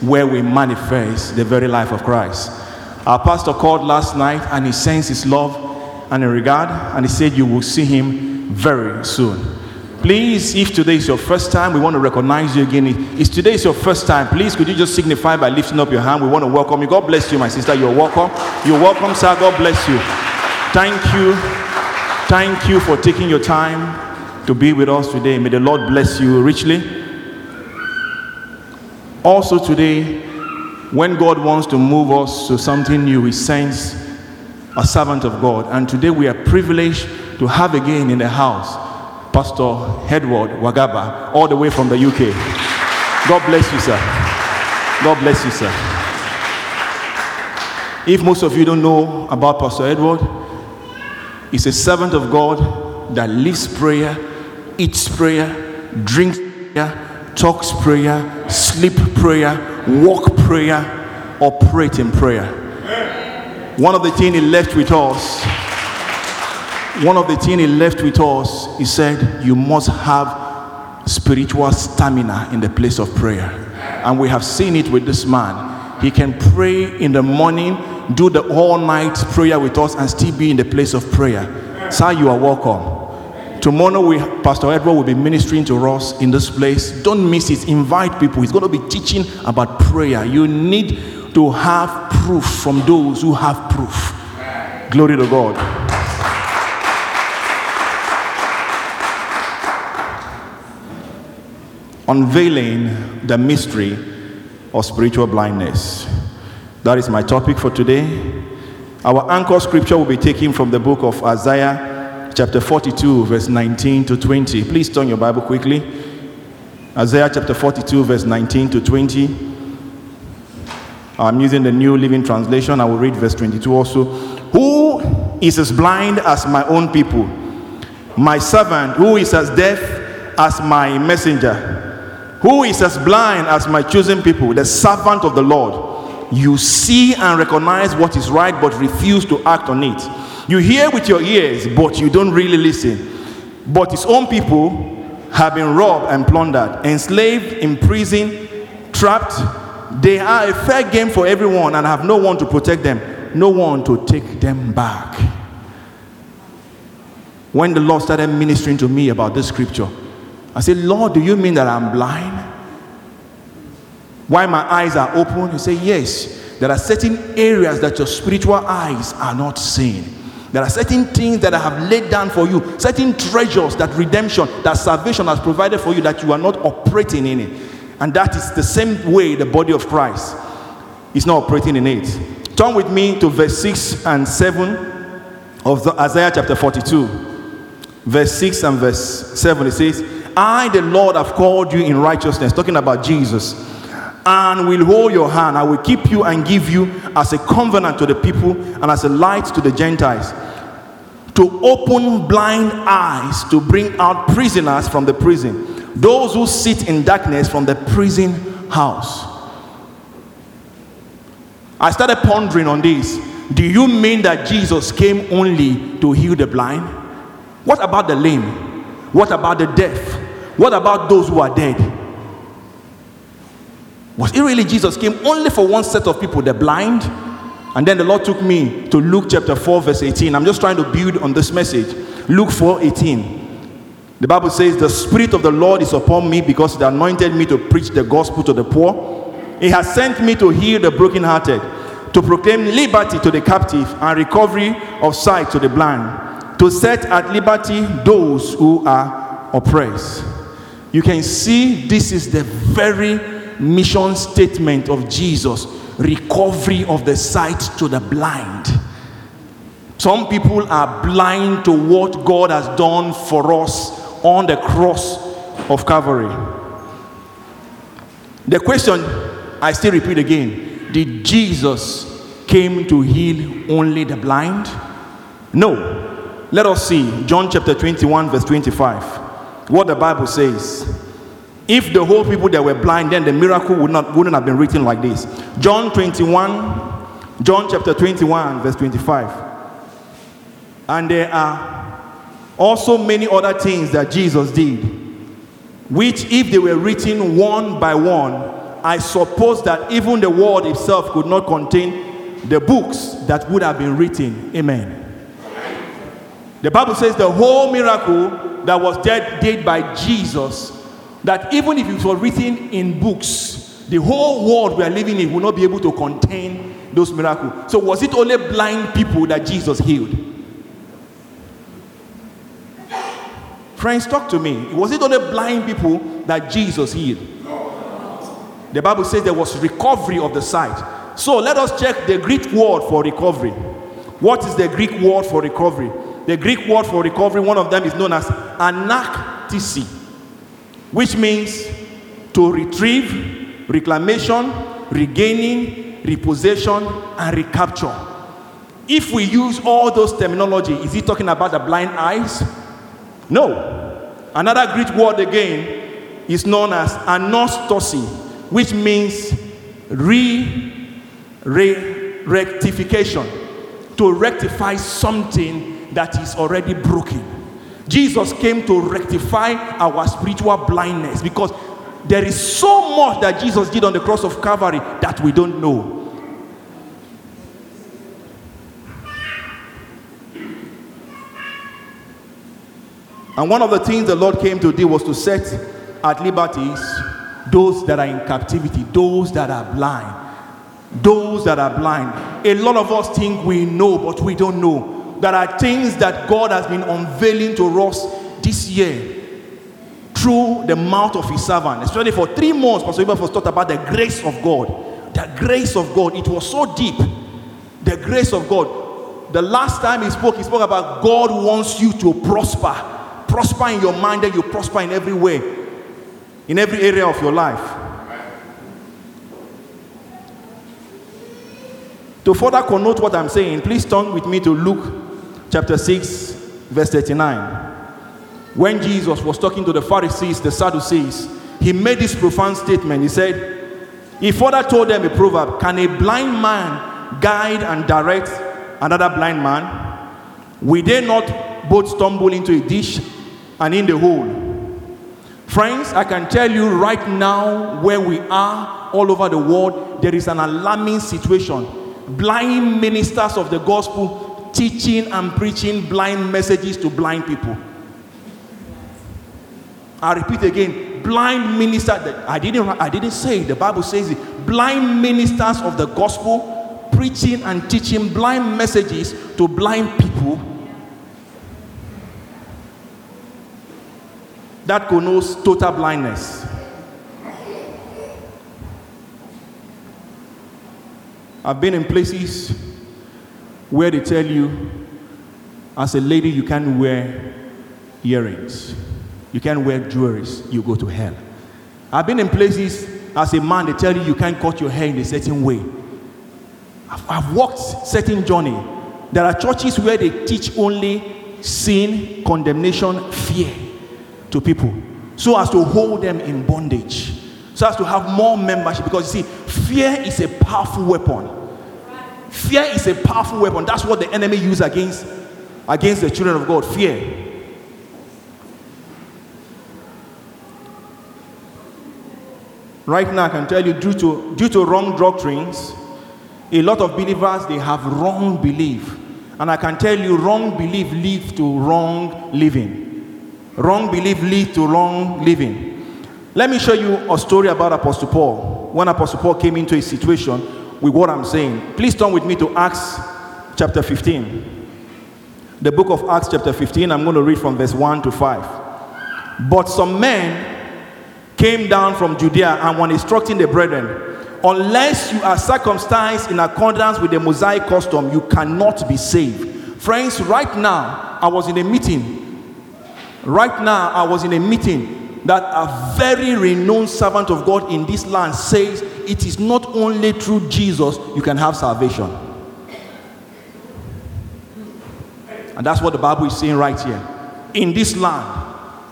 where we manifest the very life of Christ. Our pastor called last night and he sends his love and regard and he said you will see him very soon. Please, if today is your first time, we want to recognize you again. If today is your first time, please could you just signify by lifting up your hand? We want to welcome you. God bless you, my sister. You're welcome. You're welcome, sir. God bless you. Thank you. Thank you for taking your time to be with us today. May the Lord bless you richly. Also, today, when God wants to move us to something new, He sends a servant of God. And today, we are privileged to have again in the house Pastor Edward Wagaba, all the way from the UK. God bless you, sir. God bless you, sir. If most of you don't know about Pastor Edward, He's a servant of God that lives prayer, eats prayer, drinks prayer, talks prayer, sleep prayer, walk prayer, operate in prayer. One of the things he left with us, one of the things he left with us, he said, You must have spiritual stamina in the place of prayer. And we have seen it with this man. He can pray in the morning, do the all night prayer with us, and still be in the place of prayer. Sir, you are welcome. Tomorrow, we, Pastor Edward will be ministering to us in this place. Don't miss it. Invite people. He's going to be teaching about prayer. You need to have proof from those who have proof. Glory to God. Unveiling the mystery of spiritual blindness. That is my topic for today. Our anchor scripture will be taken from the book of Isaiah, chapter 42, verse 19 to 20. Please turn your Bible quickly. Isaiah chapter 42, verse 19 to 20. I'm using the New Living Translation. I will read verse 22 also. Who is as blind as my own people? My servant, who is as deaf as my messenger? Who is as blind as my chosen people, the servant of the Lord? You see and recognize what is right, but refuse to act on it. You hear with your ears, but you don't really listen. But his own people have been robbed and plundered, enslaved, imprisoned, trapped. They are a fair game for everyone and have no one to protect them, no one to take them back. When the Lord started ministering to me about this scripture, I said, Lord, do you mean that I'm blind? Why my eyes are open? He said, Yes. There are certain areas that your spiritual eyes are not seeing. There are certain things that I have laid down for you, certain treasures that redemption, that salvation has provided for you that you are not operating in it. And that is the same way the body of Christ is not operating in it. Turn with me to verse 6 and 7 of the Isaiah chapter 42. Verse 6 and verse 7 it says, I, the Lord, have called you in righteousness, talking about Jesus, and will hold your hand. I will keep you and give you as a covenant to the people and as a light to the Gentiles, to open blind eyes, to bring out prisoners from the prison, those who sit in darkness from the prison house. I started pondering on this. Do you mean that Jesus came only to heal the blind? What about the lame? What about the deaf? What about those who are dead? Was it really Jesus came only for one set of people, the blind? And then the Lord took me to Luke chapter 4, verse 18. I'm just trying to build on this message. Luke 4 18. The Bible says, The Spirit of the Lord is upon me because He anointed me to preach the gospel to the poor. He has sent me to heal the brokenhearted, to proclaim liberty to the captive and recovery of sight to the blind, to set at liberty those who are oppressed. You can see this is the very mission statement of Jesus recovery of the sight to the blind. Some people are blind to what God has done for us on the cross of Calvary. The question I still repeat again Did Jesus came to heal only the blind? No. Let us see John chapter 21, verse 25. What the Bible says. If the whole people that were blind, then the miracle would not, wouldn't have been written like this. John 21, John chapter 21, verse 25. And there are also many other things that Jesus did, which, if they were written one by one, I suppose that even the world itself could not contain the books that would have been written. Amen. The Bible says the whole miracle that was did, did by Jesus, that even if it was written in books, the whole world we are living in will not be able to contain those miracles. So, was it only blind people that Jesus healed? Friends, talk to me. Was it only blind people that Jesus healed? The Bible says there was recovery of the sight. So let us check the Greek word for recovery. What is the Greek word for recovery? The Greek word for recovery, one of them is known as anaktisi, which means to retrieve, reclamation, regaining, repossession, and recapture. If we use all those terminology, is he talking about the blind eyes? No. Another Greek word again is known as anastosi, which means re, re rectification, to rectify something that is already broken. Jesus came to rectify our spiritual blindness because there is so much that Jesus did on the cross of Calvary that we don't know. And one of the things the Lord came to do was to set at liberties those that are in captivity, those that are blind. Those that are blind. A lot of us think we know, but we don't know. There are things that God has been unveiling to us this year through the mouth of his servant. Especially for three months, Pastor Ibrahim was taught about the grace of God. The grace of God. It was so deep. The grace of God. The last time he spoke, he spoke about God wants you to prosper. Prosper in your mind, and you prosper in every way, in every area of your life. To further connote what I'm saying, please turn with me to Luke chapter 6, verse 39. When Jesus was talking to the Pharisees, the Sadducees, he made this profound statement. He said, He further told them a proverb Can a blind man guide and direct another blind man? Will they not both stumble into a ditch and in the hole? Friends, I can tell you right now where we are all over the world, there is an alarming situation. Blind ministers of the gospel teaching and preaching blind messages to blind people. I repeat again, blind minister. I didn't. I didn't say it. The Bible says it. Blind ministers of the gospel preaching and teaching blind messages to blind people. That connotes total blindness. I've been in places where they tell you, as a lady, you can't wear earrings, you can't wear jewelry, you go to hell. I've been in places as a man, they tell you you can't cut your hair in a certain way. I've, I've walked certain journey. There are churches where they teach only sin, condemnation, fear to people, so as to hold them in bondage, so as to have more membership. Because you see, fear is a powerful weapon. Fear is a powerful weapon. That's what the enemy uses against against the children of God. Fear. Right now, I can tell you, due to due to wrong doctrines, a lot of believers they have wrong belief, and I can tell you, wrong belief leads to wrong living. Wrong belief leads to wrong living. Let me show you a story about Apostle Paul. When Apostle Paul came into a situation with what I'm saying, please turn with me to Acts chapter 15. The book of Acts, chapter 15, I'm going to read from verse 1 to 5. But some men came down from Judea and were instructing the brethren, unless you are circumcised in accordance with the Mosaic custom, you cannot be saved. Friends, right now, I was in a meeting. Right now, I was in a meeting that a very renowned servant of God in this land says it is not only through Jesus you can have salvation. And that's what the Bible is saying right here. In this land,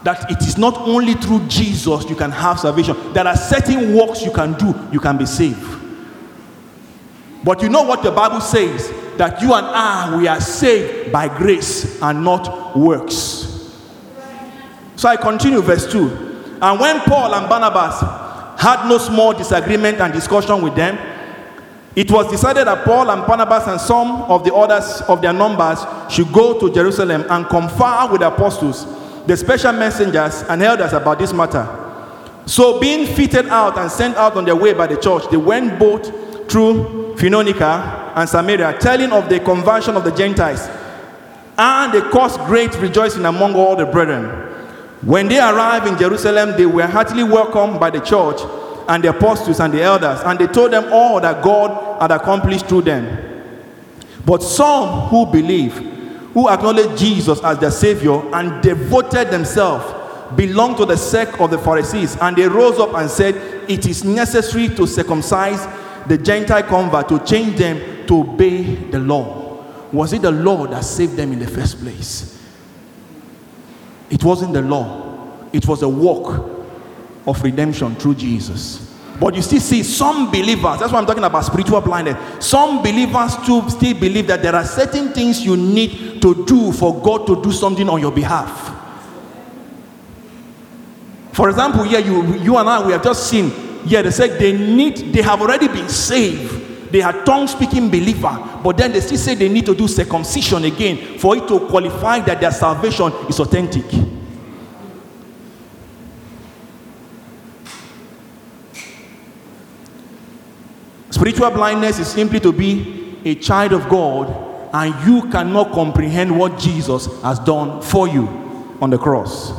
that it is not only through Jesus you can have salvation. There are certain works you can do, you can be saved. But you know what the Bible says? That you and I, we are saved by grace and not works. So I continue, verse 2. And when Paul and Barnabas had no small disagreement and discussion with them, it was decided that Paul and Barnabas and some of the others of their numbers should go to Jerusalem and confer with the apostles, the special messengers, and elders about this matter. So, being fitted out and sent out on their way by the church, they went both through Phoenicia and Samaria, telling of the conversion of the Gentiles. And they caused great rejoicing among all the brethren. When they arrived in Jerusalem, they were heartily welcomed by the church and the apostles and the elders, and they told them all that God had accomplished through them. But some who believe, who acknowledged Jesus as their Savior and devoted themselves, belonged to the sect of the Pharisees, and they rose up and said, It is necessary to circumcise the Gentile convert to change them to obey the law. Was it the law that saved them in the first place? It wasn't the law, it was a work of redemption through Jesus. But you still see some believers, that's why I'm talking about spiritual blindness. Some believers too still believe that there are certain things you need to do for God to do something on your behalf. For example, here you, you and I, we have just seen, yeah, they said they need, they have already been saved. They are tongue speaking believer, but then they still say they need to do circumcision again for it to qualify that their salvation is authentic. Spiritual blindness is simply to be a child of God and you cannot comprehend what Jesus has done for you on the cross.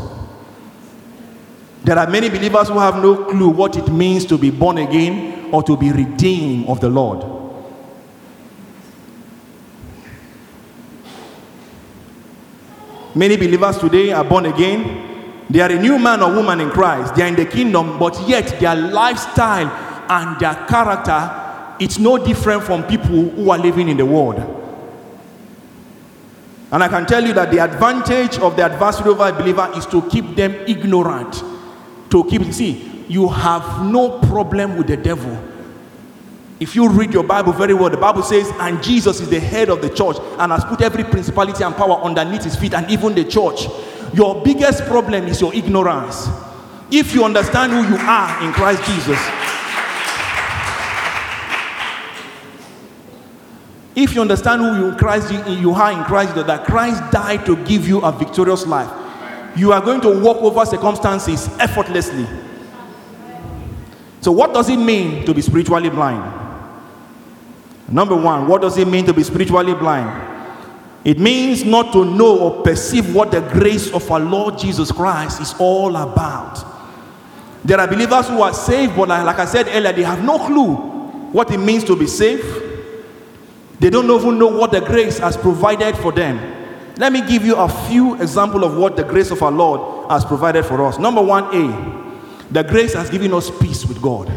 There are many believers who have no clue what it means to be born again or to be redeemed of the Lord. Many believers today are born again. They are a new man or woman in Christ. They are in the kingdom, but yet their lifestyle and their character it's no different from people who are living in the world. And I can tell you that the advantage of the adversary over a believer is to keep them ignorant. To keep, see, you have no problem with the devil. If you read your Bible very well, the Bible says, and Jesus is the head of the church and has put every principality and power underneath his feet, and even the church. Your biggest problem is your ignorance. If you understand who you are in Christ Jesus, if you understand who you, Christ, you are in Christ, that Christ died to give you a victorious life, you are going to walk over circumstances effortlessly. So, what does it mean to be spiritually blind? Number one, what does it mean to be spiritually blind? It means not to know or perceive what the grace of our Lord Jesus Christ is all about. There are believers who are saved, but like, I said earlier, they have no clue what it means to be saved. They don't even know what the grace has provided for them. Let me give you a few examples of what the grace of our Lord has provided for us. Number one, A, the grace has given us peace with God.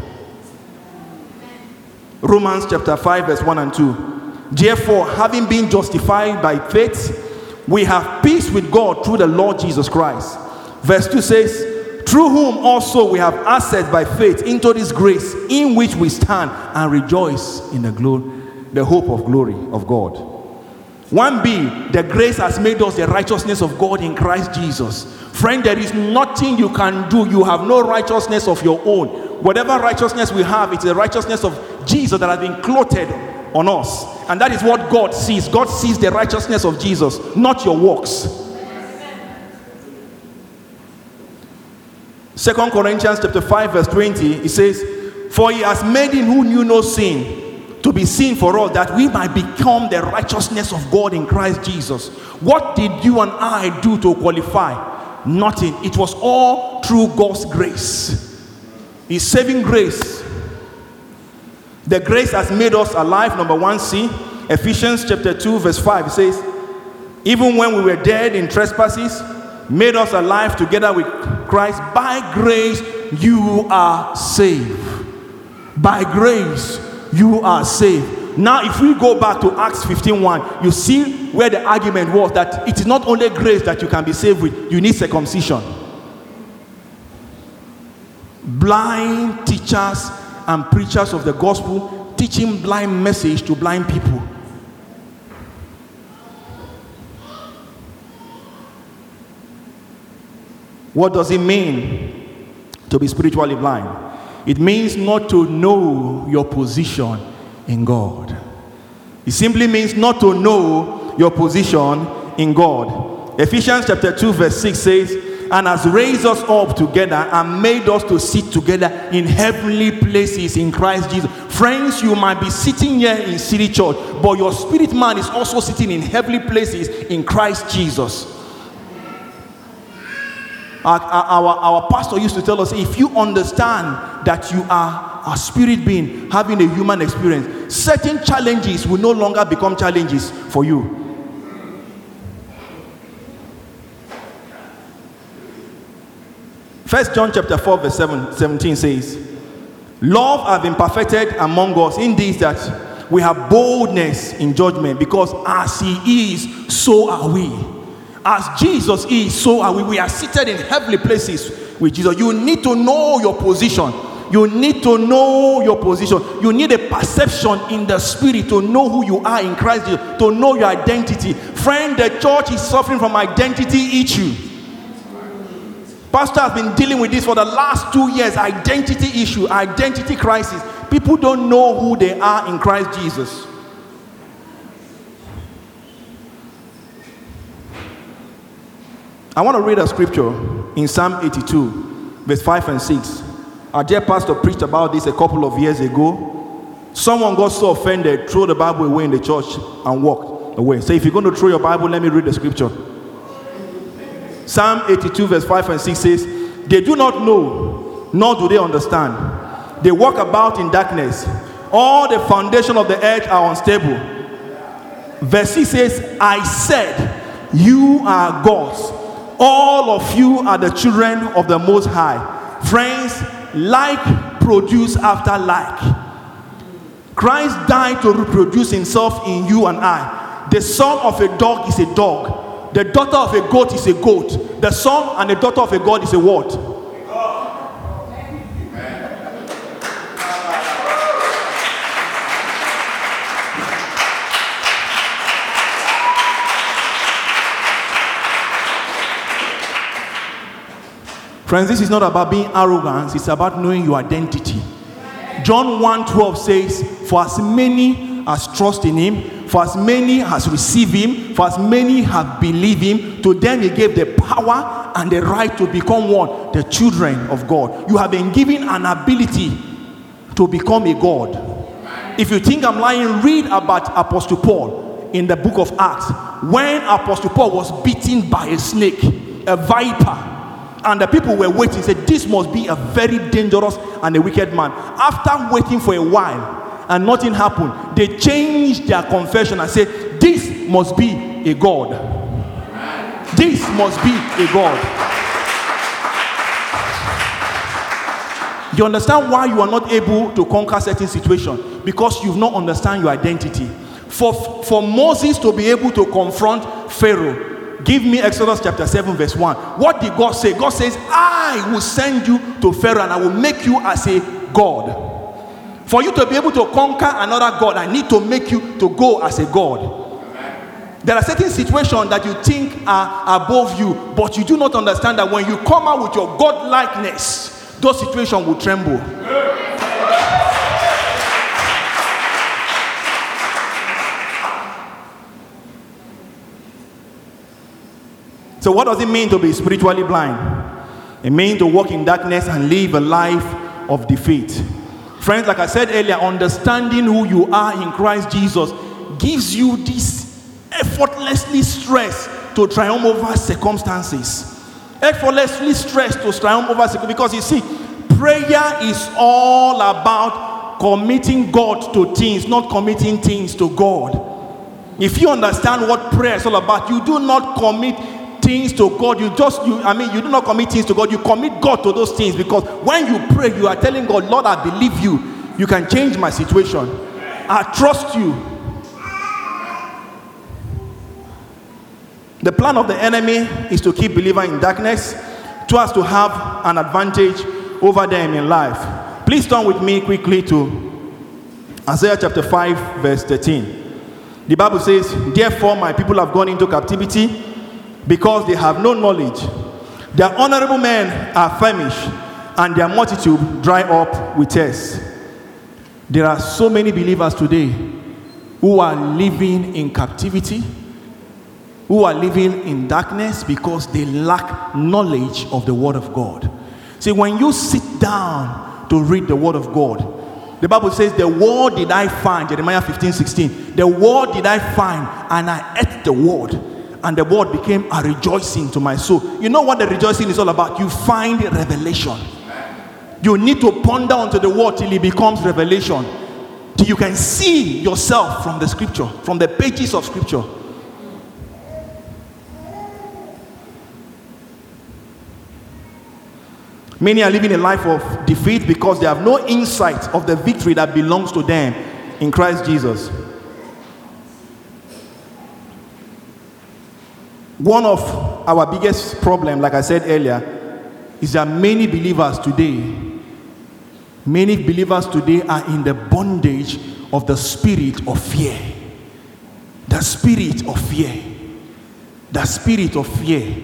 Romans chapter 5, verse 1 and 2. Therefore, having been justified by faith, we have peace with God through the Lord Jesus Christ. Verse 2 says, Through whom also we have access by faith into this grace in which we stand and rejoice in the glory, the hope of glory of God. 1b, the grace has made us the righteousness of God in Christ Jesus. Friend, there is nothing you can do. You have no righteousness of your own. Whatever righteousness we have, it's the righteousness of Jesus that has been clothed on us. And that is what God sees. God sees the righteousness of Jesus, not your works. Second Corinthians chapter 5, verse 20, it says, For he has made him who knew no sin to be seen for all that we might become the righteousness of God in Christ Jesus. What did you and I do to qualify? Nothing. It was all through God's grace. His saving grace. The grace has made us alive. Number one, see Ephesians chapter 2, verse 5 it says, Even when we were dead in trespasses, made us alive together with Christ. By grace, you are saved. By grace, you are saved. Now, if we go back to Acts 15:1, you see where the argument was that it is not only grace that you can be saved with, you need circumcision. Blind teachers and preachers of the gospel teaching blind message to blind people. What does it mean to be spiritually blind? It means not to know your position in God. It simply means not to know your position in God. Ephesians chapter 2, verse 6 says, And has raised us up together and made us to sit together in heavenly places in Christ Jesus. Friends, you might be sitting here in City Church, but your spirit man is also sitting in heavenly places in Christ Jesus. Our, our, our pastor used to tell us if you understand that you are a spirit being having a human experience, certain challenges will no longer become challenges for you. First John chapter 4, verse 7, 17 says, Love have been perfected among us in this that we have boldness in judgment, because as he is, so are we. As Jesus is, so are we. We are seated in heavenly places with Jesus. You need to know your position. You need to know your position. You need a perception in the spirit to know who you are in Christ, Jesus, to know your identity. Friend, the church is suffering from identity issue. Pastor has been dealing with this for the last two years identity issue, identity crisis. People don't know who they are in Christ Jesus. I want to read a scripture in Psalm 82, verse 5 and 6. Our dear pastor preached about this a couple of years ago. Someone got so offended, threw the Bible away in the church and walked away. So if you're going to throw your Bible, let me read the scripture. Psalm 82, verse 5 and 6 says, They do not know, nor do they understand. They walk about in darkness. All the foundation of the earth are unstable. Verse 6 says, I said, You are gods. All of you are the children of the Most High. Friends, like produce after like. Christ died to reproduce himself in you and I. The son of a dog is a dog. The daughter of a goat is a goat. The son and the daughter of a god is a what? Friends, this is not about being arrogant, it's about knowing your identity. John 1:12 says, For as many as trust in him, for as many as receive him, for as many have believed him, to them he gave the power and the right to become what? The children of God. You have been given an ability to become a God. If you think I'm lying, read about Apostle Paul in the book of Acts. When Apostle Paul was beaten by a snake, a viper, and the people were waiting, said, This must be a very dangerous and a wicked man. After waiting for a while and nothing happened, they changed their confession and said, This must be a God. This must be a God. You understand why you are not able to conquer certain situation because you've not understand your identity. For, for Moses to be able to confront Pharaoh, give me Exodus chapter 7, verse 1. What did God say? God says, I will send you to Pharaoh and I will make you as a God. For you to be able to conquer another God, I need to make you to go as a God. There are certain situations that you think are above you, but you do not understand that when you come out with your God likeness, those situations will tremble. So, what does it mean to be spiritually blind? It means to walk in darkness and live a life of defeat. Friends, like I said earlier, understanding who you are in Christ Jesus gives you this effortlessly stress to triumph over circumstances. Effortlessly stress to triumph over circumstances. Because you see, prayer is all about committing God to things, not committing things to God. If you understand what prayer is all about, you do not commit things to God. You just, you, I mean, you do not commit things to God. You commit God to those things because when you pray, you are telling God, Lord, I believe you. You can change my situation. I trust you. The plan of the enemy is to keep believer in darkness, so as to have an advantage over them in life. Please turn with me quickly to Isaiah chapter 5, verse 13. The Bible says, Therefore, my people have gone into captivity because they have no knowledge. Their honorable men are famished, and their multitude dry up with thirst. There are so many believers today who are living in captivity, who are living in darkness because they lack knowledge of the Word of God. See, when you sit down to read the Word of God, the Bible says, The word did I find, Jeremiah 15 16. The word did I find, and I ate the word, and the word became a rejoicing to my soul. You know what the rejoicing is all about? You find revelation. You need to ponder onto the word till it becomes revelation. Till you can see yourself from the scripture, from the pages of scripture. Many are living a life of defeat because they have no insight of the victory that belongs to them in Christ Jesus. One of our biggest problem, like I said earlier, is that many believers today, many believers today are in the bondage of the spirit of fear. The spirit of fear. The spirit of fear.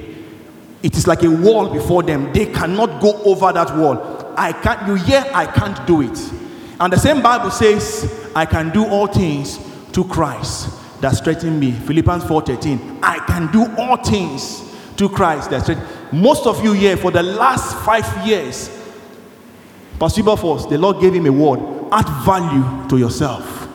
It is like a wall before them. They cannot go over that wall. I can't, you hear, I can't do it. And the same Bible says, I can do all things to Christ that strengthens me. Philippians 4:13. I can do all things to Christ that strengthens. Most of you here for the last five years, Pastor Force, the Lord gave him a word. Add value to yourself.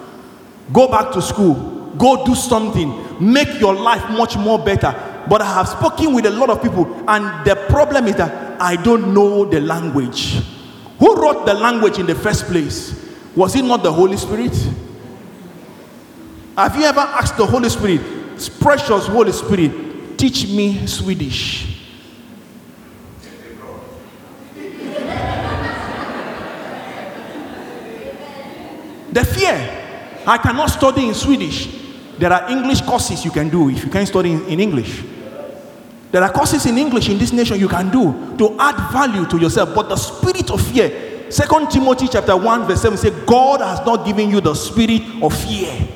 Go back to school. Go do something. Make your life much more better. But I have spoken with a lot of people, and the problem is that I don't know the language. Who wrote the language in the first place? Was it not the Holy Spirit? Have you ever asked the Holy Spirit, precious Holy Spirit, teach me Swedish? The fear. I cannot study in Swedish. There are English courses you can do if you can't study in, in English. There are courses in English in this nation you can do to add value to yourself. But the spirit of fear, Second Timothy chapter 1, verse 7 says, God has not given you the spirit of fear,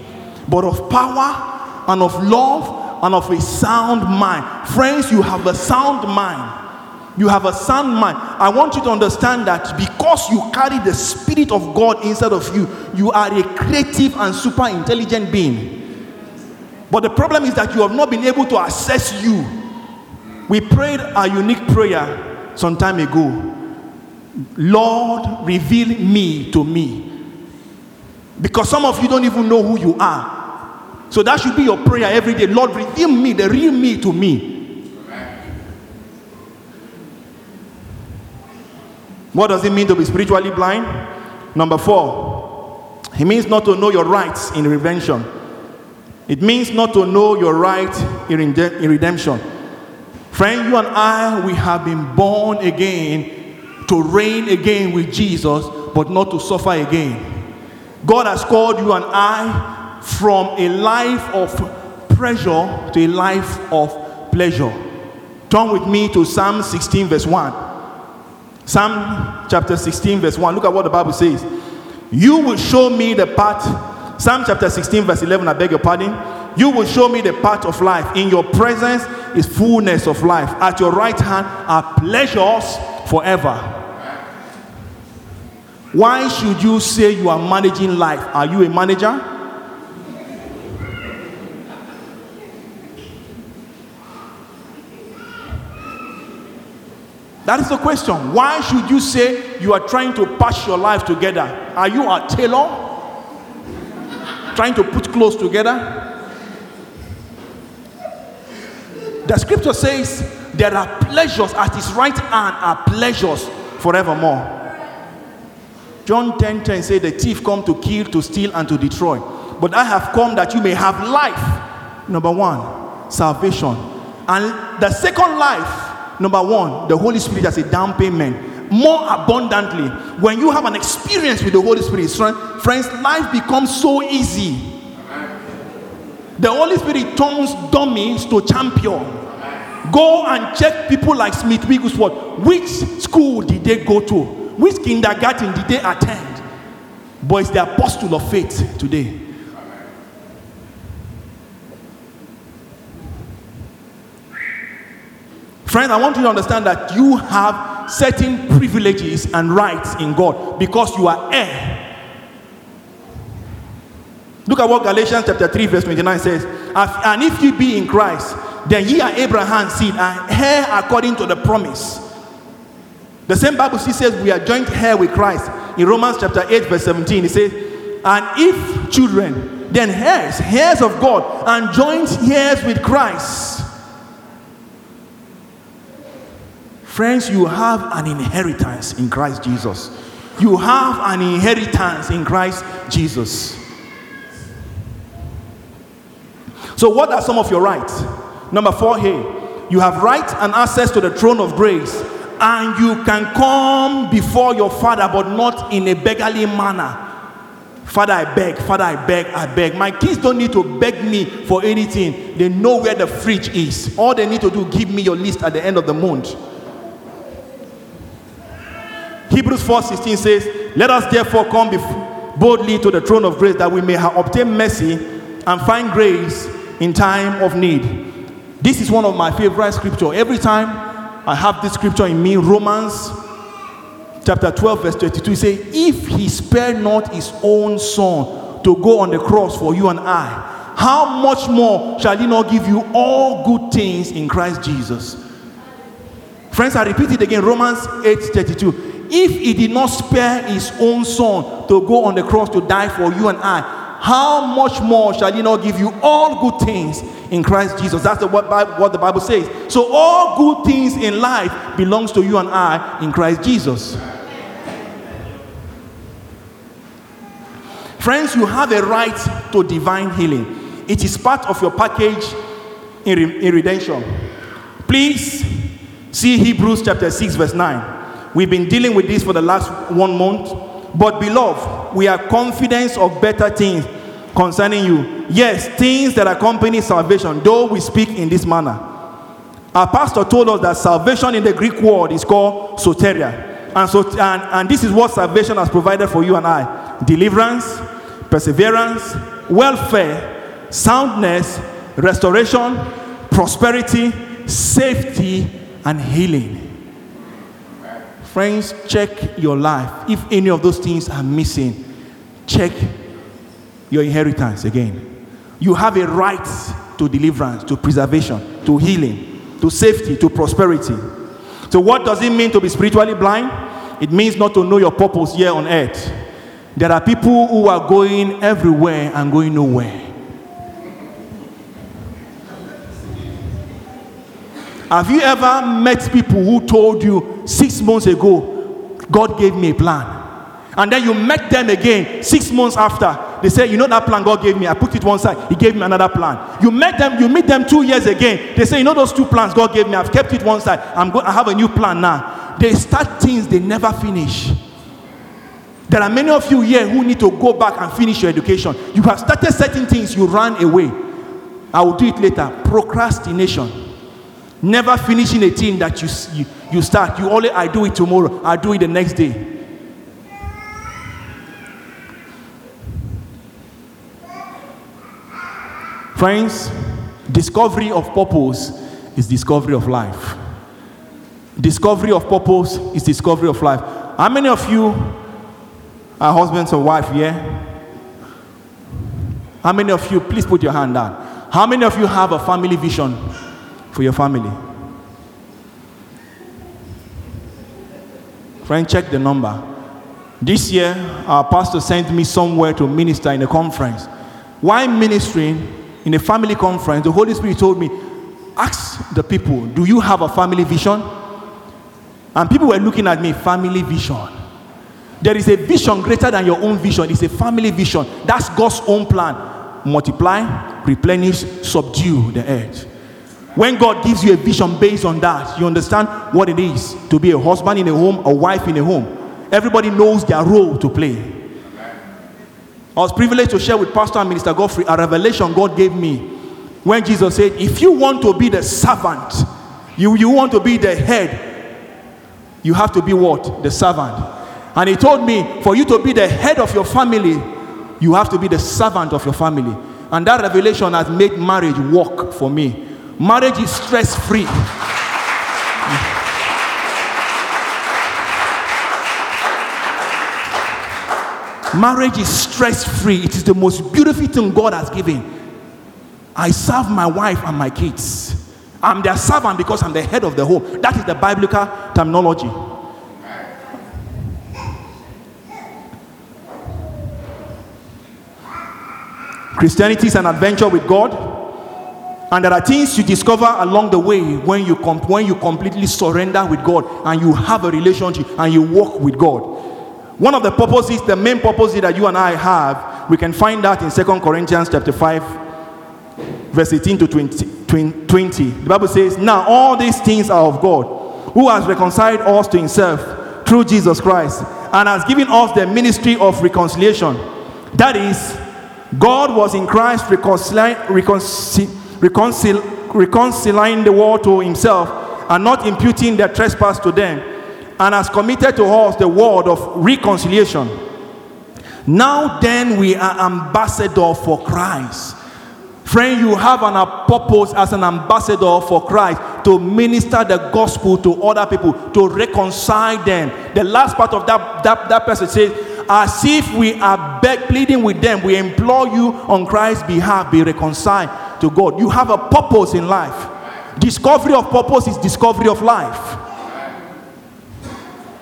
but of power and of love and of a sound mind. Friends, you have a sound mind. You have a sound mind. I want you to understand that because you carry the Spirit of God inside of you, you are a creative and super intelligent being. But the problem is that you have not been able to assess you. We prayed a unique prayer some time ago. Lord, reveal me to me. Because some of you don't even know who you are. So that should be your prayer every day. Lord, reveal me, the real me to me. What does it mean to be spiritually blind? Number four, it means not to know your rights in redemption. It means not to know your right in in redemption. Friend, you and I, we have been born again to reign again with Jesus, but not to suffer again. God has called you and I from a life of pressure to a life of pleasure. Turn with me to Psalm 16, verse 1. Psalm chapter 16, verse 1. Look at what the Bible says. You will show me the path. Psalm chapter 16, verse 11. I beg your pardon. You will show me the path of life. In your presence is fullness of life. At your right hand are pleasures forever. Why should you say you are managing life? Are you a manager? That is the question. Why should you say you are trying to patch your life together? Are you a tailor? Trying to put clothes together? The scripture says there are pleasures at his right hand are pleasures forevermore. John 10 10 says the thief come to kill, to steal, and to destroy. But I have come that you may have life. Number one, salvation. And the second life, number one, the Holy Spirit as a down payment. more abundantly. When you have an experience with the Holy Spirit, friends, life becomes so easy. The Holy Spirit turns dummies to champion. Go and check people like Smith Wigglesworth. Which school did they go to? Which kindergarten did they attend? But it's the apostle of faith today. Friends, I want you to understand that you have certain privileges and rights in God because you are heir. Look at what Galatians chapter 3, verse 29 says. And if ye be in Christ, then ye are Abraham's seed and heir according to the promise. The same Bible says we are joint heir with Christ. In Romans chapter 8, verse 17, it says, And if children, then heirs, heirs of God, and joint heirs with Christ. Friends, you have an inheritance in Christ Jesus. You have an inheritance in Christ Jesus. So, what are some of your rights? Number four here, you have right and access to the throne of grace, and you can come before your father, but not in a beggarly manner. Father, I beg, Father, I beg, I beg. My kids don't need to beg me for anything. They know where the fridge is. All they need to do, give me your list at the end of the month. Hebrews 4:16 says, "Let us therefore come boldly to the throne of grace that we may obtain mercy and find grace in time of need." This is one of my favorite scripture. Every time I have this scripture in me, Romans chapter 12 verse 22 say, "If he spared not his own son to go on the cross for you and I, how much more shall he not give you all good things in Christ Jesus?" Friends, I repeat it again Romans 8 32. If he did not spare his own son to go on the cross to die for you and I, how much more shall he not give you all good things in Christ Jesus? That's what, what the Bible says. So, all good things in life belongs to you and I in Christ Jesus. Friends, you have a right to divine healing. It is part of your package in, re- in redemption. Please see Hebrews chapter 6, verse 9. We've been dealing with this for the last one month. But, beloved, we are confident of better things concerning you. Yes, things that accompany salvation, though we speak in this manner. Our pastor told us that salvation in the Greek word is called soteria. And, so, and, and this is what salvation has provided for you and I deliverance, perseverance, welfare, soundness, restoration, prosperity, safety, and healing. Friends, check your life. If any of those things are missing, check your inheritance again. You have a right to deliverance, to preservation, to healing, to safety, to prosperity. So, what does it mean to be spiritually blind? It means not to know your purpose here on earth. There are people who are going everywhere and going nowhere. Have you ever met people who told you six months ago, God gave me a plan? And then you met them again six months after. They say, You know that plan God gave me? I put it one side. He gave me another plan. You met them, you meet them two years again. They say, You know those two plans God gave me? I've kept it one side. I'm going, I have a new plan now. They start things they never finish. There are many of you here who need to go back and finish your education. You have started certain things, you ran away. I will do it later. Procrastination. Never finishing a thing that you, you, you start. You only, I do it tomorrow, I do it the next day. Friends, discovery of purpose is discovery of life. Discovery of purpose is discovery of life. How many of you are husbands or wife here? How many of you, please put your hand down. How many of you have a family vision for your family? Friend, check the number. This year, our pastor sent me somewhere to minister in a conference. Why ministering in a family conference? The Holy Spirit told me, ask the people, do you have a family vision? And people were looking at me, family vision. There is a vision greater than your own vision. It's a family vision. That's God's own plan. Multiply, replenish, subdue the earth. When God gives you a vision based on that, you understand what it is to be a husband in a home, a wife in a home. Everybody knows their role to play. I was privileged to share with Pastor and Minister Godfrey a revelation God gave me when Jesus said, If you want to be the servant, you, you want to be the head, you have to be what? The servant. And he told me, for you to be the head of your family, you have to be the servant of your family. And that revelation has made marriage work for me. Marriage is stress free. Marriage is stress free. It is the most beautiful thing God has given. I serve my wife and my kids. I'm their servant because I'm the head of the home. That is the biblical terminology. Christianity is an adventure with God, and there are things you discover along the way when you com- when you completely surrender with God and you have a relationship and you walk with God. One of the purposes, the main purposes that you and I have, we can find that in Second Corinthians chapter 5, verse 18 to 20, 20. The Bible says, Now all these things are of God, who has reconciled us to himself through Jesus Christ, and has given us the ministry of reconciliation. That is, God was in Christ reconciling, reconcil, reconcil, reconciling the world to himself and not imputing their trespass to them, and has committed to us the word of reconciliation. Now then, we are ambassador for Christ. Friend, you have an, a purpose as an ambassador for Christ to minister the gospel to other people, to reconcile them. The last part of that, that, that passage says, as if we are beg, pleading with them, we implore you on Christ's behalf, be reconciled to God. You have a purpose in life. Discovery of purpose is discovery of life.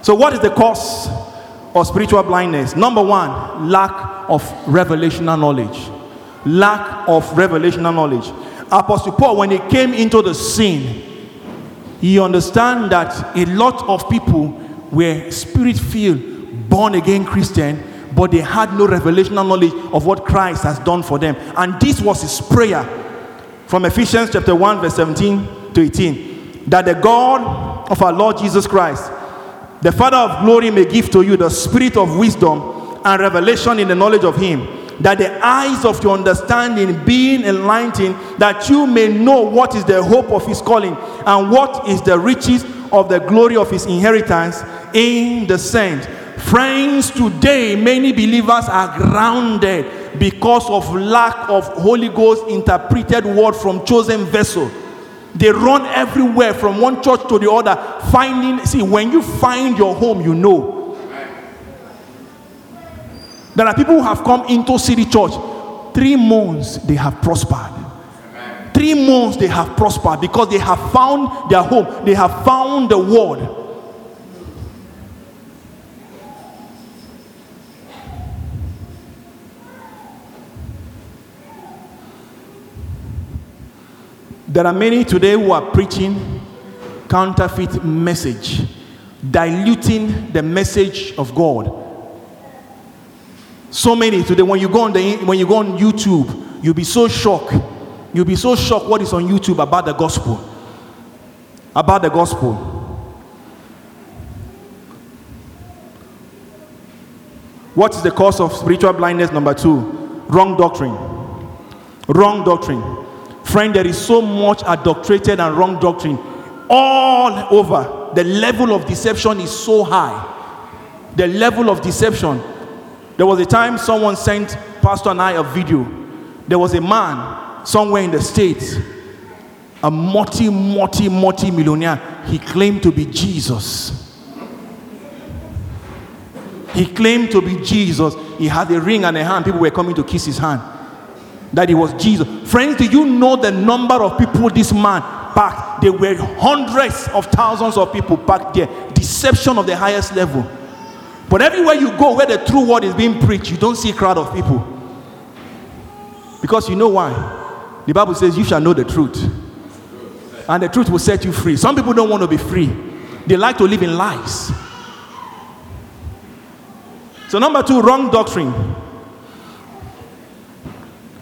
So, what is the cause of spiritual blindness? Number one, lack of revelational knowledge. Lack of revelational knowledge. Apostle Paul, when he came into the scene, he understand that a lot of people were spirit filled, born again Christian, but they had no revelational knowledge of what Christ has done for them. And this was his prayer from Ephesians chapter 1, verse 17 to 18. That the God of our Lord Jesus Christ, the Father of glory, may give to you the spirit of wisdom and revelation in the knowledge of Him, that the eyes of your understanding being enlightened, that you may know what is the hope of His calling and what is the riches of the glory of His inheritance in the saints. Friends, today many believers are grounded because of lack of Holy Ghost interpreted word from chosen vessel. They run everywhere from one church to the other, finding. See, when you find your home, you know. There are people who have come into City Church. Three months they have prospered. Three months they have prospered because they have found their home. They have found the word. There are many today who are preaching counterfeit message, diluting the message of God. So many today, when you go on the when you go on YouTube, you'll be so shocked. You'll be so shocked what is on YouTube about the gospel. About the gospel. What is the cause of spiritual blindness? Number two, wrong doctrine. Wrong doctrine. Friend, there is so much adulterated and wrong doctrine all over. The level of deception is so high. The level of deception. There was a time someone sent Pastor and I a video. There was a man somewhere in the States, a multi, multi, multi millionaire. He claimed to be Jesus. He claimed to be Jesus. He had a ring and a hand. People were coming to kiss his hand. That it was Jesus. Friends, do you know the number of people this man packed? There were hundreds of thousands of people packed there. Deception of the highest level. But everywhere you go where the true word is being preached, you don't see a crowd of people. Because you know why? The Bible says you shall know the truth. And the truth will set you free. Some people don't want to be free. They like to live in lies. So, number two, wrong doctrine.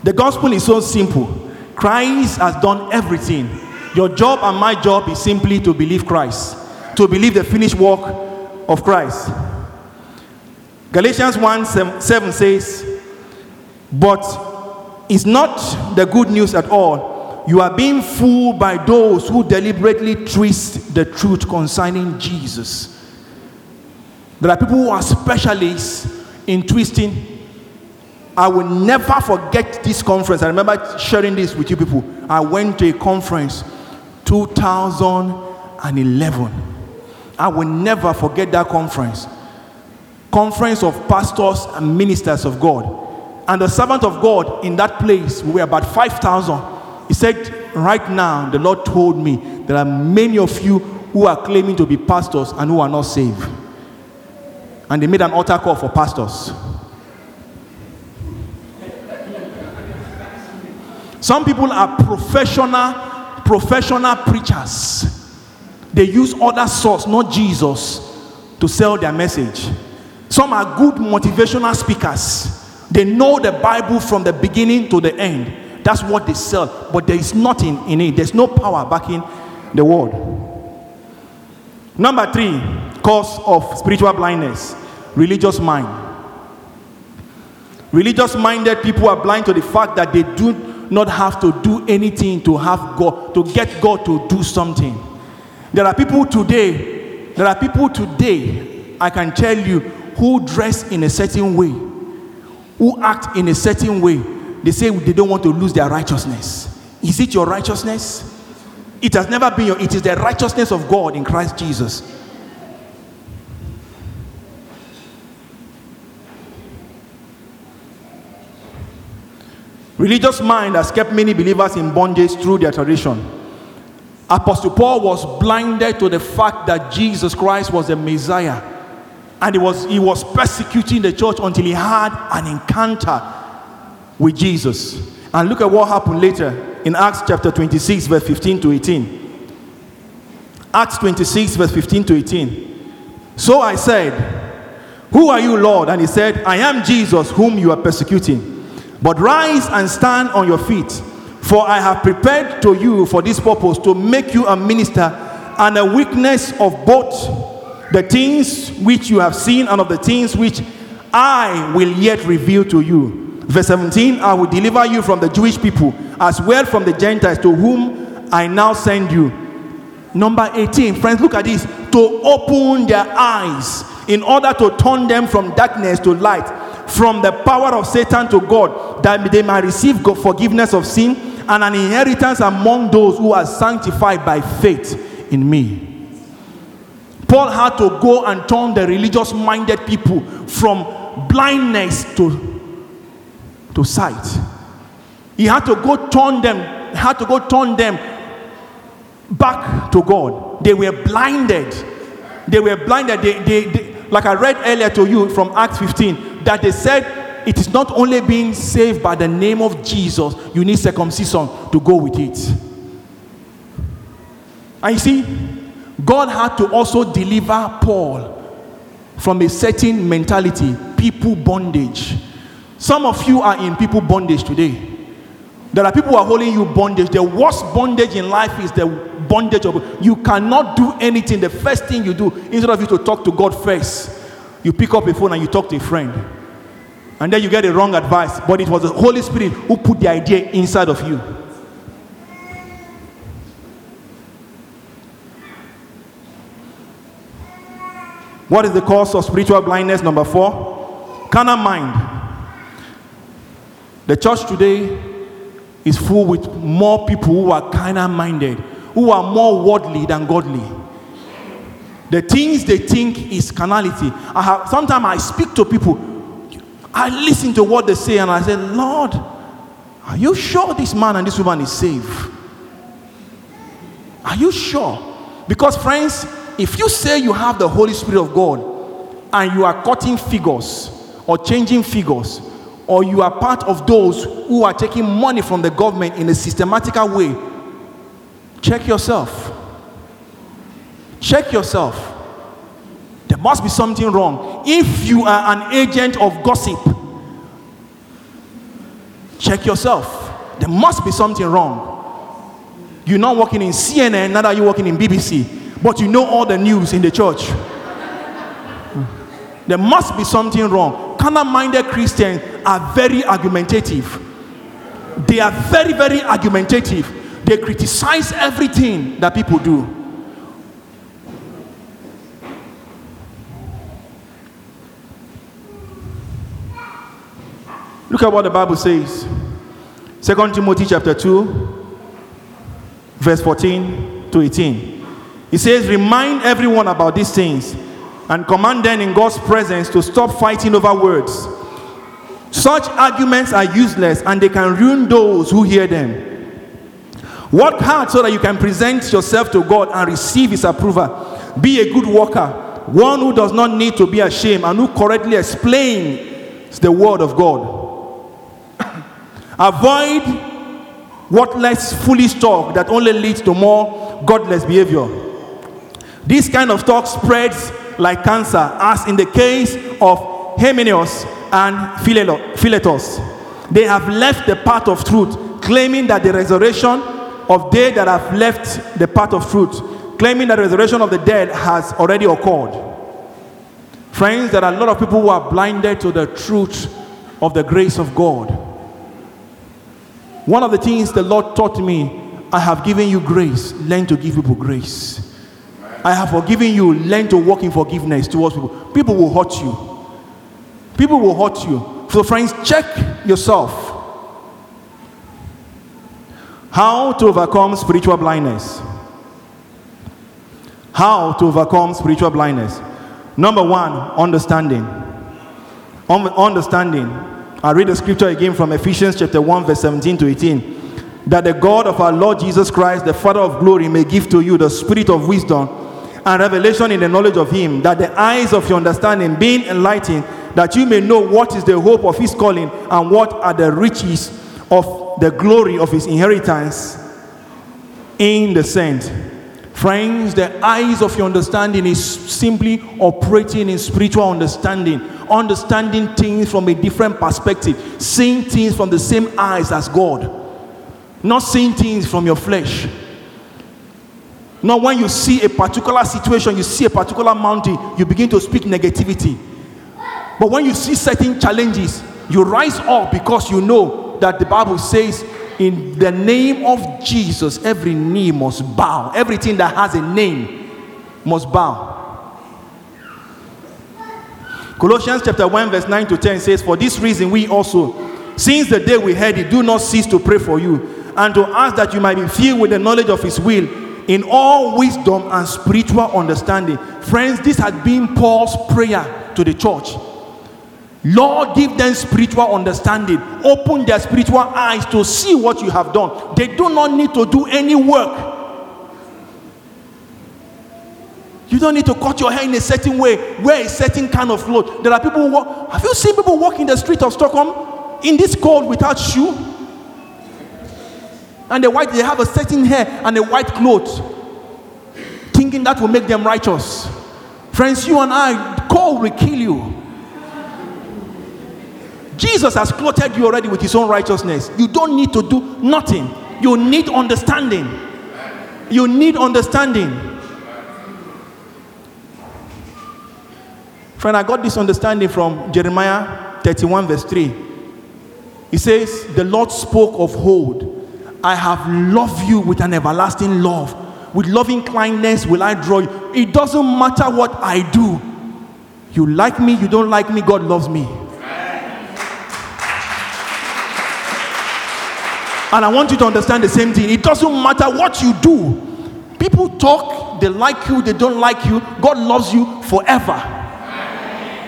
The gospel is so simple. Christ has done everything. Your job and my job is simply to believe Christ, to believe the finished work of Christ. Galatians 1 7 7 says, But it's not the good news at all. You are being fooled by those who deliberately twist the truth concerning Jesus. There are people who are specialists in twisting. I will never forget this conference. I remember sharing this with you people. I went to a conference 2011. I will never forget that conference. Conference of pastors and ministers of God. And the servant of God in that place, we were about 5,000. He said, Right now, the Lord told me there are many of you who are claiming to be pastors and who are not saved. And they made an altar call for pastors. Some people are professional, professional preachers. They use other source, not Jesus, to sell their message. Some are good motivational speakers. They know the Bible from the beginning to the end. That's what they sell, but there is nothing in it. There's no power backing the word. Number three, cause of spiritual blindness religious mind. Religious minded people are blind to the fact that they do not have to do anything to have God, to get God to do something. There are people today, there are people today, I can tell you, who dress in a certain way, who act in a certain way. They say they don't want to lose their righteousness. Is it your righteousness? It has never been your, it is the righteousness of God in Christ Jesus. Religious mind has kept many believers in bondage through their tradition. Apostle Paul was blinded to the fact that Jesus Christ was the Messiah. And he was, he was persecuting the church until he had an encounter with Jesus. And look at what happened later in Acts chapter 26, verse 15 to 18. Acts 26, verse 15 to 18. So I said, Who are you, Lord? And he said, I am Jesus, whom you are persecuting. But rise and stand on your feet, for I have prepared to you for this purpose to make you a minister and a witness of both the things which you have seen and of the things which I will yet reveal to you. Verse 17 I will deliver you from the Jewish people as well from the Gentiles to whom I now send you. Number 18, friends, look at this to open their eyes in order to turn them from darkness to light, from the power of Satan to God, that they might receive God forgiveness of sin and an inheritance among those who are sanctified by faith in me. Paul had to go and turn the religious minded people from blindness to, to sight. He had to go turn them, had to go turn them back to God. They were blinded. They were blinded. They, they, they, like I read earlier to you from Acts 15, that they said it is not only being saved by the name of Jesus, you need circumcision to go with it. And you see, God had to also deliver Paul from a certain mentality, people bondage. Some of you are in people bondage today. There are people who are holding you bondage. The worst bondage in life is the bondage of you cannot do anything. The first thing you do, instead of you to talk to God first, you pick up a phone and you talk to a friend. And then you get the wrong advice. But it was the Holy Spirit who put the idea inside of you. What is the cause of spiritual blindness? Number four, carnal mind. The church today is full with more people who are carnal minded, who are more worldly than godly. The things they think is carnality. I have sometimes I speak to people, I listen to what they say, and I say, Lord, are you sure this man and this woman is safe? Are you sure? Because, friends, if you say you have the Holy Spirit of God and you are cutting figures or changing figures, or you are part of those who are taking money from the government in a systematical way, check yourself. Check yourself. There must be something wrong. If you are an agent of gossip, check yourself. There must be something wrong. You're not working in CNN, neither are you working in BBC, but you know all the news in the church. Hmm. There must be something wrong. Carnal minded Christians are very argumentative. They are very, very argumentative. They criticize everything that people do. Look at what the Bible says. 2 Timothy chapter 2, verse 14 to 18. It says, Remind everyone about these things and command them in God's presence to stop fighting over words. Such arguments are useless and they can ruin those who hear them. Work hard so that you can present yourself to God and receive His approval. Be a good worker, one who does not need to be ashamed and who correctly explains the Word of God. Avoid worthless, foolish talk that only leads to more godless behavior. This kind of talk spreads like cancer, as in the case of Hymenaeus and Philetus. They have left the path of truth, claiming that the resurrection of they that have left the path of truth, claiming that the resurrection of the dead has already occurred. Friends, there are a lot of people who are blinded to the truth of the grace of God. One of the things the Lord taught me, I have given you grace, learn to give people grace. I have forgiven you, learn to walk in forgiveness towards people. People will hurt you. People will hurt you. So, friends, check yourself. How to overcome spiritual blindness. How to overcome spiritual blindness. Number one, understanding. Un- understanding. I read the scripture again from Ephesians chapter 1, verse 17 to 18. That the God of our Lord Jesus Christ, the Father of glory, may give to you the spirit of wisdom and revelation in the knowledge of Him, that the eyes of your understanding being enlightened, that you may know what is the hope of His calling and what are the riches of the glory of His inheritance in the saint. Friends, the eyes of your understanding is simply operating in spiritual understanding, understanding things from a different perspective, seeing things from the same eyes as God, not seeing things from your flesh. Not when you see a particular situation, you see a particular mountain, you begin to speak negativity. But when you see certain challenges, you rise up because you know that the Bible says, in the name of Jesus, every knee must bow. Everything that has a name must bow. Colossians chapter 1, verse 9 to 10 says, For this reason, we also, since the day we heard it, do not cease to pray for you and to ask that you might be filled with the knowledge of His will in all wisdom and spiritual understanding. Friends, this had been Paul's prayer to the church. Lord, give them spiritual understanding. Open their spiritual eyes to see what you have done. They do not need to do any work. You don't need to cut your hair in a certain way, wear a certain kind of clothes. There are people who walk. Have you seen people walk in the street of Stockholm in this cold without shoe? And the white, they have a certain hair and a white clothes, thinking that will make them righteous. Friends, you and I, cold will kill you. Jesus has clothed you already with his own righteousness. You don't need to do nothing. You need understanding. You need understanding. Friend, I got this understanding from Jeremiah 31, verse 3. He says, The Lord spoke of old. I have loved you with an everlasting love. With loving kindness will I draw you. It doesn't matter what I do. You like me, you don't like me, God loves me. And I want you to understand the same thing. It doesn't matter what you do. People talk, they like you, they don't like you. God loves you forever.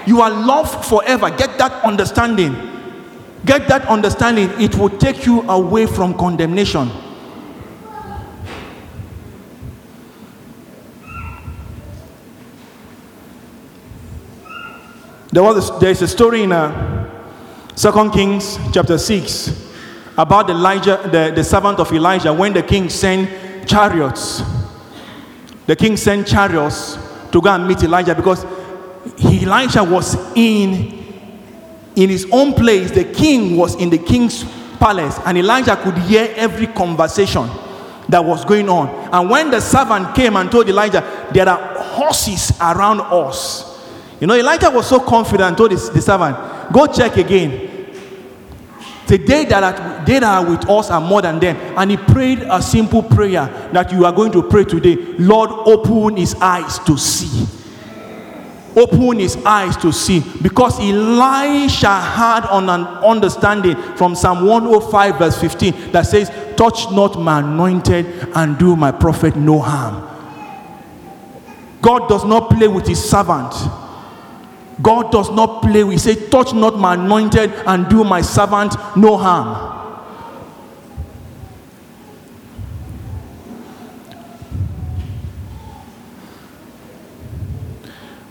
You are loved forever. Get that understanding. Get that understanding. It will take you away from condemnation. There was there is a story in uh, Second Kings chapter six about Elijah, the, the servant of Elijah, when the king sent chariots. The king sent chariots to go and meet Elijah because Elijah was in in his own place. The king was in the king's palace, and Elijah could hear every conversation. that was going on. And when the servant came and told Elijah, There are horses around us. You know, Elijah was so confident told his, the servant, Go check again. The they that, are, they that are with us are more than them. And he prayed a simple prayer that you are going to pray today Lord, open his eyes to see. Open his eyes to see. Because Elisha had on an understanding from Psalm 105, verse 15, that says, Touch not my anointed and do my prophet no harm. God does not play with his servant. God does not play. We say, touch not my anointed and do my servant no harm.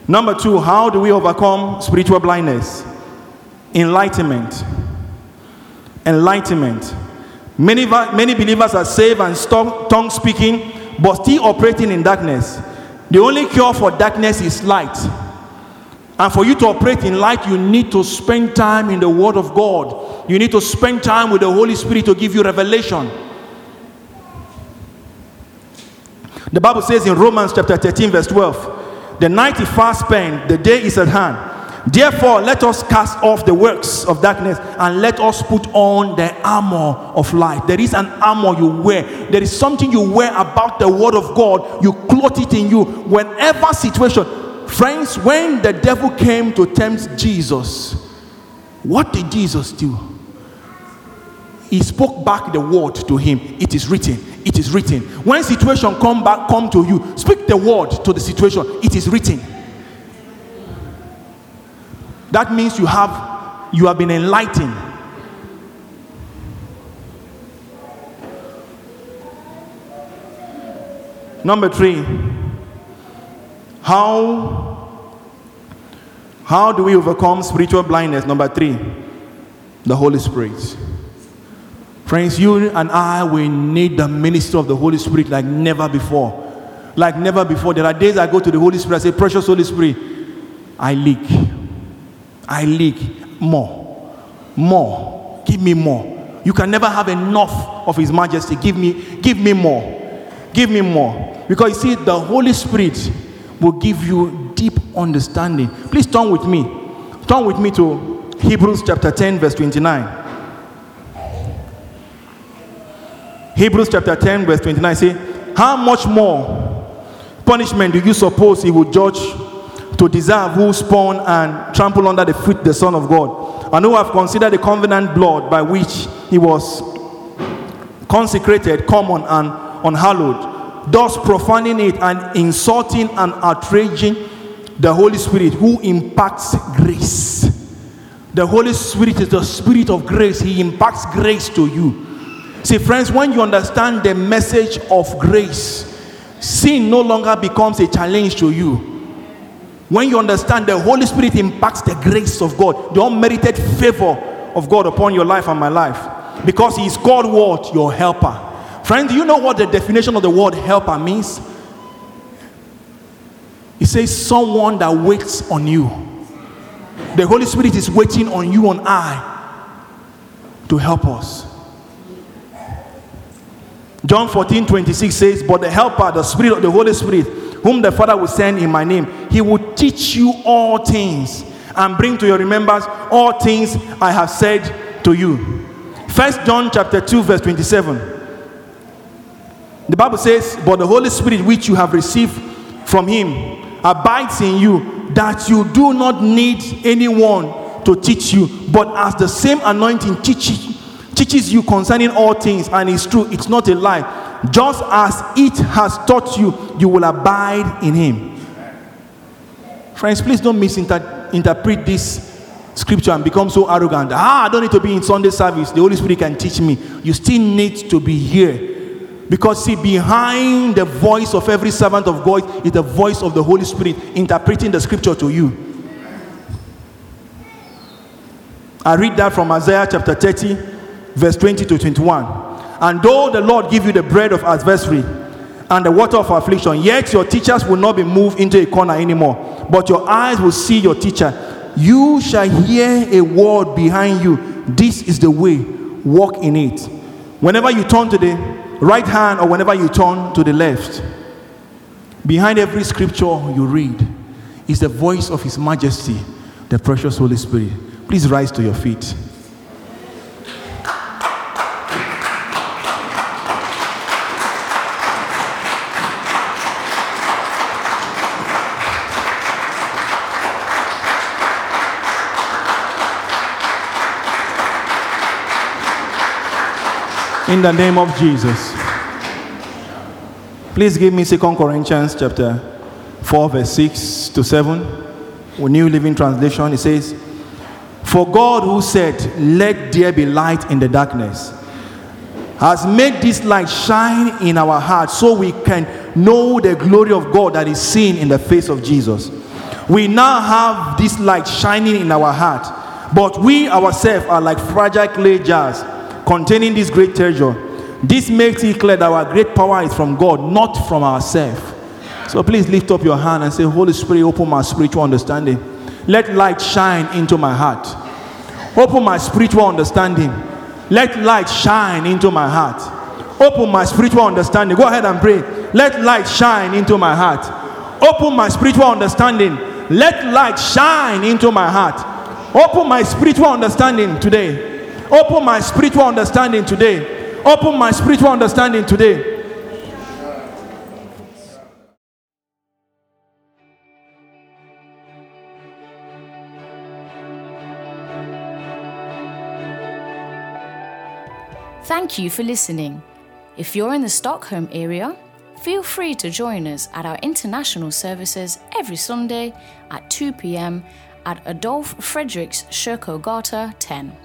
Number two, how do we overcome spiritual blindness? Enlightenment. Enlightenment. Many, many believers are saved and tongue speaking, but still operating in darkness. The only cure for darkness is light. And for you to operate in light, you need to spend time in the Word of God. You need to spend time with the Holy Spirit to give you revelation. The Bible says in Romans chapter 13, verse 12, the night is fast spent, the day is at hand. Therefore, let us cast off the works of darkness and let us put on the armor of light. There is an armor you wear. There is something you wear about the word of God. You clothe it in you. Whenever situation, friends, when the devil came to tempt Jesus, what did Jesus do? He spoke back the word to him. It is written. It is written. When situation come back, come to you, speak the word to the situation. It is written. That means you have you have been enlightened. Number three, how how do we overcome spiritual blindness? Number three, the Holy Spirit. Friends, you and I we need the ministry of the Holy Spirit like never before. Like never before. There are days I go to the Holy Spirit, I say, Precious Holy Spirit, I leak. I leak more. More. Give me more. You can never have enough of His Majesty. Give me, give me more. Give me more. Because you see, the Holy Spirit will give you deep understanding. Please turn with me. Turn with me to Hebrews chapter 10, verse 29. Hebrews chapter 10, verse 29 say, How much more punishment do you suppose he will judge to deserve who spawn and trample under the feet the Son of God, and who have considered the covenant blood by which he was consecrated common and unhallowed, thus profaning it and insulting and outraging the Holy Spirit who impacts grace. The Holy Spirit is the spirit of grace, He impacts grace to you. See, friends, when you understand the message of grace, sin no longer becomes a challenge to you. When you understand the Holy Spirit impacts the grace of God, the unmerited favor of God upon your life and my life, because He is God, what? Your helper. Friend, do you know what the definition of the word helper means? It says someone that waits on you. The Holy Spirit is waiting on you and I to help us. John 14, 26 says, But the helper, the Spirit of the Holy Spirit, whom the Father will send in my name, he will teach you all things and bring to your remembrance all things I have said to you. First John chapter 2, verse 27. The Bible says, But the Holy Spirit which you have received from him abides in you, that you do not need anyone to teach you, but as the same anointing teaches, teaches you concerning all things, and it's true, it's not a lie. Just as it has taught you, you will abide in him. Friends, please don't misinterpret this scripture and become so arrogant. Ah, I don't need to be in Sunday service. The Holy Spirit can teach me. You still need to be here. Because, see, behind the voice of every servant of God is the voice of the Holy Spirit interpreting the scripture to you. I read that from Isaiah chapter 30, verse 20 to 21. And though the Lord give you the bread of adversary and the water of affliction, yet your teachers will not be moved into a corner anymore, but your eyes will see your teacher. You shall hear a word behind you. This is the way, walk in it. Whenever you turn to the right hand or whenever you turn to the left, behind every scripture you read is the voice of His Majesty, the precious Holy Spirit. Please rise to your feet. In the name of Jesus. Please give me 2 Corinthians chapter 4, verse 6 to 7. A New Living Translation. It says, For God who said, Let there be light in the darkness, has made this light shine in our hearts so we can know the glory of God that is seen in the face of Jesus. We now have this light shining in our heart, but we ourselves are like fragile clay jars containing this great treasure. This makes it clear that our great power is from God, not from ourselves. So please lift up your hand and say, Holy Spirit, open my spiritual understanding. Let light shine into my heart. Open my spiritual understanding. Let light shine into my heart. Open my spiritual understanding. Go ahead and pray. Let light shine into my heart. Open my spiritual understanding. Let light shine into my heart. Open my spiritual understanding today. Open my spiritual understanding today. Open my spiritual understanding today. Thank you for listening. If you're in the Stockholm area, feel free to join us at our international services every Sunday at 2 pm at Adolf Fredriks Kyrkogata 10.